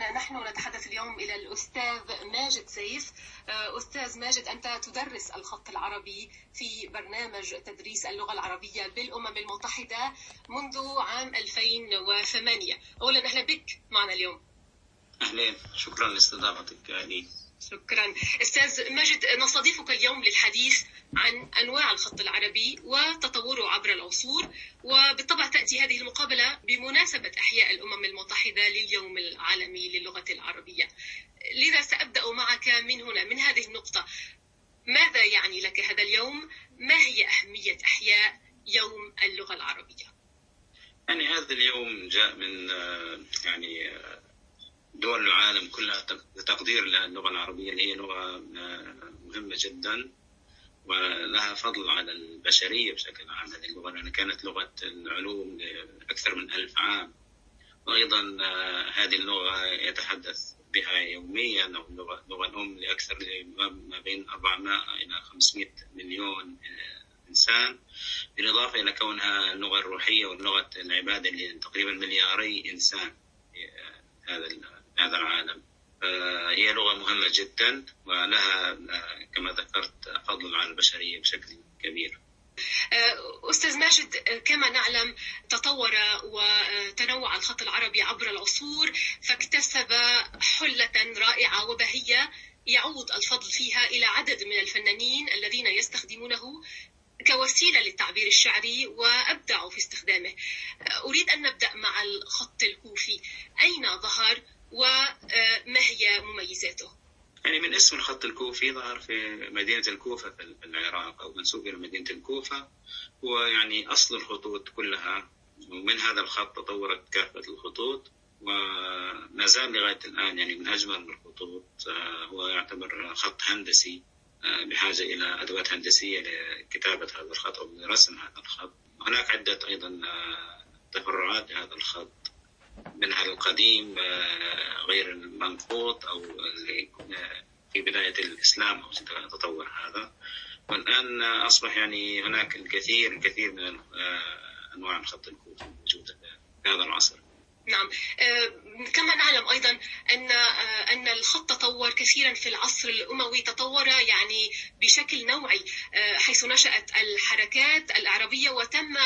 إذا نحن نتحدث اليوم إلى الأستاذ ماجد سيف. أستاذ ماجد أنت تدرس الخط العربي في برنامج تدريس اللغة العربية بالأمم المتحدة منذ عام 2008 أولا أهلا بك معنا اليوم. أهلين شكرا لاستضافتك لي شكرا أستاذ ماجد نستضيفك اليوم للحديث عن أنواع الخط العربي وتطوره عبر العصور وبالطبع تأتي هذه المقابلة بمناسبة أحياء الأمم المتحدة لليوم العالمي للغة العربية. لذا سأبدأ معك من هنا من هذه النقطة. ماذا يعني لك هذا اليوم؟ ما هي أهمية أحياء يوم اللغة العربية؟ يعني هذا اليوم جاء من يعني دول العالم كلها تقدير للغة العربية اللي هي لغة آه، مهمة جدا ولها فضل على البشرية بشكل عام هذه اللغة لأنها كانت لغة العلوم لأكثر من ألف عام. وأيضا آه، هذه اللغة يتحدث بها يوميا أو اللغة الأم لأكثر ما بين 400 إلى 500 مليون آه، إنسان. بالإضافة إلى كونها اللغة الروحية واللغة العبادة لتقريبا ملياري إنسان هذا هذا العالم. هي لغة مهمة جدا ولها كما ذكرت فضل على البشرية بشكل كبير. أستاذ ماجد كما نعلم تطور وتنوع الخط العربي عبر العصور فاكتسب حلة رائعة وبهية يعود الفضل فيها إلى عدد من الفنانين الذين يستخدمونه كوسيلة للتعبير الشعري وأبدعوا في استخدامه. أريد أن نبدأ مع الخط الكوفي. أين ظهر وما هي مميزاته؟ يعني من اسم الخط الكوفي ظهر في مدينة الكوفة في العراق أو منسوب إلى مدينة الكوفة. هو يعني أصل الخطوط كلها ومن هذا الخط تطورت كافة الخطوط وما زال لغاية الآن يعني من أجمل الخطوط آه، هو يعتبر خط هندسي آه، بحاجة إلى أدوات هندسية لكتابة هذا الخط أو لرسم هذا الخط. هناك عدة أيضا آه، تفرعات لهذا الخط. منها القديم آه، غير المنقوط أو في بداية الإسلام أو تطور هذا. والآن أصبح يعني هناك الكثير الكثير من أنواع الخط الكوفي الموجودة في هذا العصر. نعم آه، كما نعلم أيضا أن آه، أن الخط تطور كثيرا في العصر الأموي تطور يعني بشكل نوعي آه، حيث نشأت الحركات الاعرابيه وتم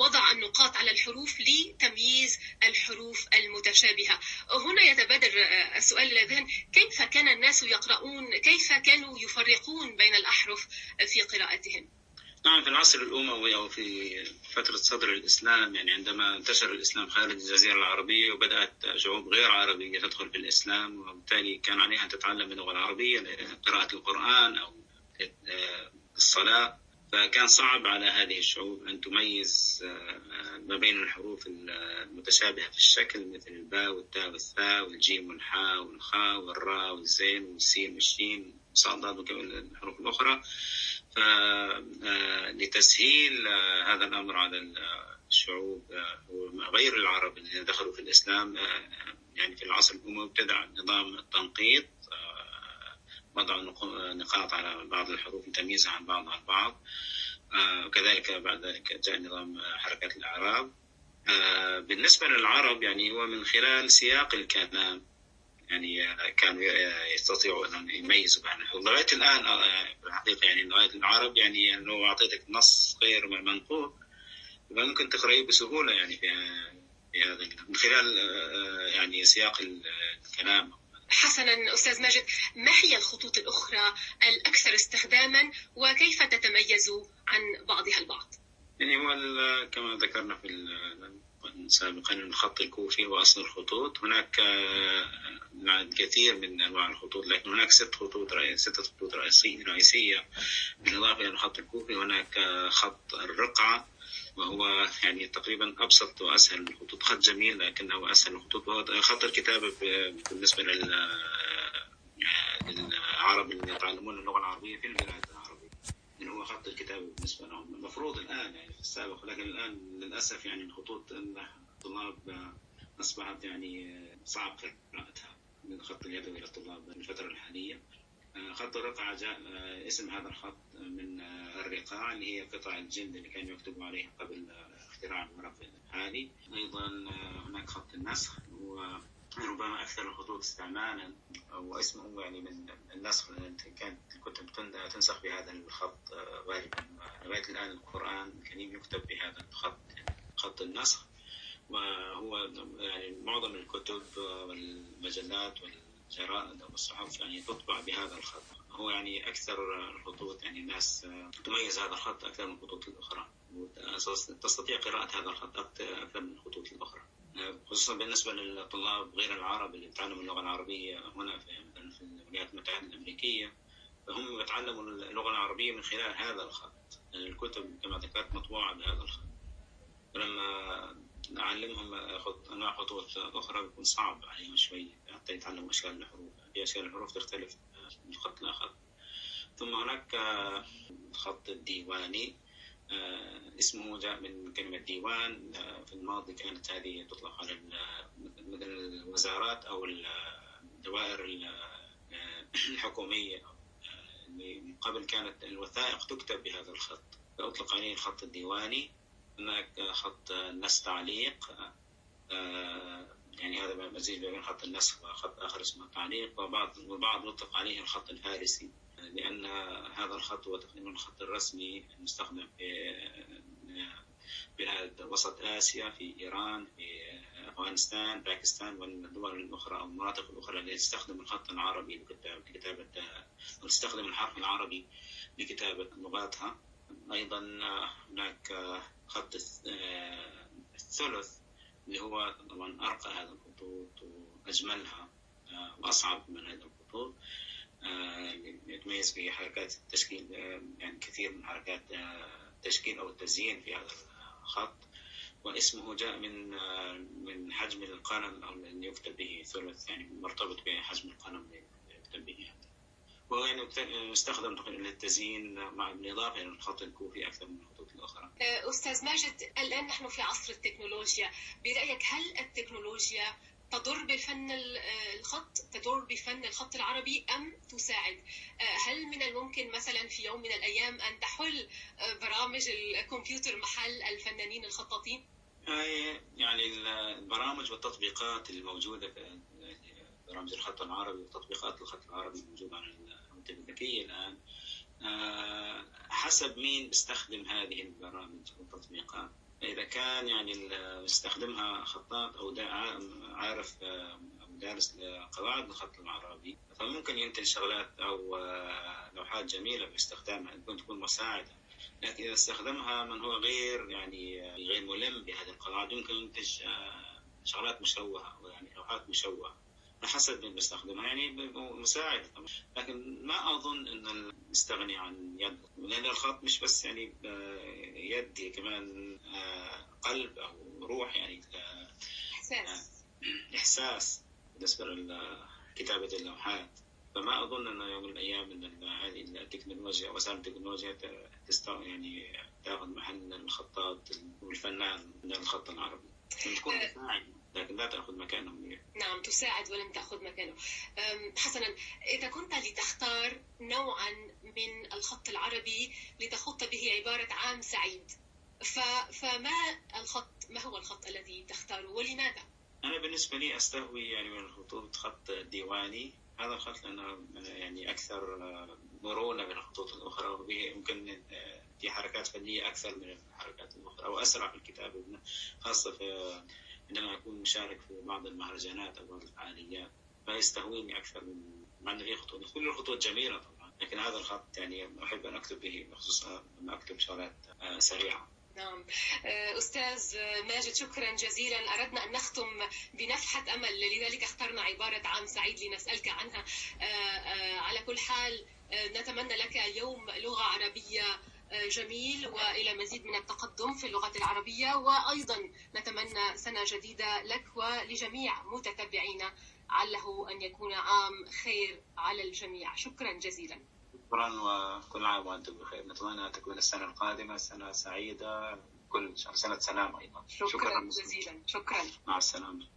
وضع النقاط على الحروف لتمييز الحروف المتشابهة. هنا يتبادر السؤال إلى الذهن كيف كان الناس يقرؤون كيف كانوا يفرقون بين الأحرف في قراءتهم؟ نعم في العصر الأموي أو في فترة صدر الإسلام يعني عندما انتشر الإسلام خارج الجزيرة العربية وبدأت شعوب غير عربية تدخل في الإسلام وبالتالي كان عليها أن تتعلم اللغة العربية لقراءة القرآن أو الصلاة. فكان صعب على هذه الشعوب أن تميز آه، ما بين الحروف المتشابهة في الشكل مثل الباء والتاء والثاء والجيم والحاء والخاء والراء والزين والسين والشين والصاد والحروف الأخرى. فلتسهيل آه، هذا الأمر على الشعوب آه، غير العرب الذين دخلوا في الإسلام آه، يعني في العصر الأموي ابتدع نظام التنقيط وضع نقاط على بعض الحروف لتمييزها عن بعضها البعض وكذلك بعد ذلك جاء نظام حركات الأعراب. بالنسبة للعرب يعني هو من خلال سياق الكلام. يعني كانوا يستطيعوا أن يميزوا بينها لغاية الآن آه، في الحقيقة يعني لغاية العرب يعني لو أعطيتك نص غير منقوط ممكن تقرأيه بسهولة يعني في هذا من خلال آه، يعني سياق الكلام. حسنا أستاذ ماجد ما هي الخطوط الأخرى الأكثر استخداما وكيف تتميز عن بعضها البعض؟ يعني هو كما ذكرنا في سابقا الخط الكوفي هو أصل الخطوط. هناك الكثير من أنواع الخطوط لكن هناك ست خطوط ستة خطوط رئيسية بالإضافة إلى الخط الكوفي. هناك خط الرقعة وهو يعني تقريبا أبسط وأسهل الخطوط. خط جميل لكنه أسهل الخطوط. وهو خط الكتابة بالنسبة للعرب اللي يتعلمون اللغة العربية في البلاد العربية. يعني هو خط الكتابة بالنسبة لهم. المفروض الآن يعني في السابق لكن الآن للأسف يعني الخطوط الطلاب أصبحت يعني صعب قراءتها. من خط اليدوي للطلاب الفترة الحالية. آه، خط الرقعة جاء آه، اسم هذا الخط من آه، الرقاع اللي هي قطع الجلد اللي كانوا يكتبوا عليها قبل اختراع الورق الحالي. أيضا هناك خط النسخ هو ربما أكثر الخطوط استعمالا واسمه يعني من النسخ كانت الكتب تنسخ بهذا الخط غالبا لغاية الآن القرآن الكريم يكتب بهذا الخط خط النسخ. وهو يعني معظم الكتب والمجلات والجرائد والصحف يعني تطبع بهذا الخط. هو يعني أكثر الخطوط يعني الناس تميز هذا الخط أكثر من الخطوط الأخرى. تستطيع قراءة هذا الخط أكثر من الخطوط الأخرى. خصوصا بالنسبة للطلاب غير العرب اللي بيتعلموا اللغة العربية هنا في مثلا في الولايات المتحدة الأمريكية فهم بيتعلموا اللغة العربية من خلال هذا الخط. يعني الكتب كما ذكرت مطبوعة بهذا الخط. فلما نعلمهم أنواع خطوط أخرى بيكون صعب عليهم شوي حتى يتعلموا أشكال الحروف. في أشكال الحروف تختلف من خط لآخر. ثم هناك الخط الديواني. اسمه جاء من كلمة ديوان. في الماضي كانت هذه تطلق على مثل الوزارات أو الدوائر الحكومية. من قبل كانت الوثائق تكتب بهذا الخط. فأطلق عليه الخط الديواني. هناك خط النسخ تعليق يعني هذا مزيج بين خط النسخ وخط آخر اسمه التعليق وبعض والبعض يطلق عليه الخط الفارسي لأن هذا الخط هو تقريبا الخط الرسمي المستخدم في بلاد وسط آسيا في إيران في أفغانستان باكستان والدول الأخرى أو المناطق الأخرى التي تستخدم الخط العربي لكتابة أو تستخدم الحرف العربي لكتابة لغاتها. أيضا هناك خط الثلث اللي هو طبعا أرقى هذه الخطوط وأجملها وأصعب من هذه الخطوط. يتميز بحركات التشكيل يعني كثير من حركات التشكيل أو التزيين في هذا الخط. واسمه جاء من من حجم القلم اللي يكتب به ثلث يعني مرتبط بحجم القلم اللي يكتب به وهو يعني يستخدم للتزيين مع بالإضافة إلى الخط الكوفي أكثر من الخطوط الأخرى. أستاذ ماجد الآن نحن في عصر التكنولوجيا، برأيك هل التكنولوجيا تضر بفن الخط تضر بفن الخط العربي أم تساعد؟ هل من الممكن مثلا في يوم من الأيام أن تحل برامج الكمبيوتر محل الفنانين الخطاطين؟ يعني البرامج والتطبيقات الموجودة في برامج الخط العربي وتطبيقات الخط العربي الموجودة على الهواتف الذكية الآن حسب مين بيستخدم هذه البرامج والتطبيقات إذا كان يعني يستخدمها خطاط أو عارف أو دارس قواعد الخط العربي فممكن ينتج شغلات أو لوحات جميلة باستخدامها ممكن تكون مساعدة. لكن إذا استخدمها من هو غير يعني غير ملم بهذه القواعد يمكن ينتج شغلات مشوهة أو يعني لوحات مشوهة. حسب من بيستخدمها يعني مساعدة طبعا لكن ما أظن أن نستغني عن يد لأن الخط مش بس يعني يد كمان قلب أو روح يعني إحساس. إحساس بالنسبة لكتابة اللوحات. فما أظن أن يوم من الأيام أن هذه التكنولوجيا وسائل التكنولوجيا يعني تأخذ محل الخطاط والفنان من الخط العربي. تكون لكن لا تأخذ مكانه نعم تساعد ولم تأخذ مكانه. حسنا إذا كنت لتختار نوعا من الخط العربي لتخط به عبارة عام سعيد فما الخط ما هو الخط الذي تختاره ولماذا؟ أنا بالنسبة لي أستهوي يعني من الخطوط خط ديواني. هذا الخط لأنه يعني أكثر مرونة من الخطوط الأخرى وبه يمكن في حركات فنية أكثر من الحركات الأخرى أو أسرع في الكتابة خاصة في عندما أكون مشارك في بعض المهرجانات أو بعض الفعاليات فيستهويني أكثر من مع أن في خطوط كل الخطوط جميلة طبعا لكن هذا الخط يعني أحب أن أكتب به بخصوص لما أكتب شغلات سريعة. نعم. أستاذ ماجد شكرا جزيلا. أردنا أن نختم بنفحة أمل لذلك اخترنا عبارة عام سعيد لنسألك عنها. على كل حال نتمنى لك اليوم لغة عربية جميل وإلى مزيد من التقدم في اللغة العربية وأيضا نتمنى سنة جديدة لك ولجميع متتبعينا عله أن يكون عام خير على الجميع. شكرا جزيلا. شكرا وكل عام وأنتم بخير. نتمنى أن تكون السنة القادمة سنة سعيدة كل سنة سلام أيضا. شكرا, شكرا. جزيلا. شكرا. مع السلامة.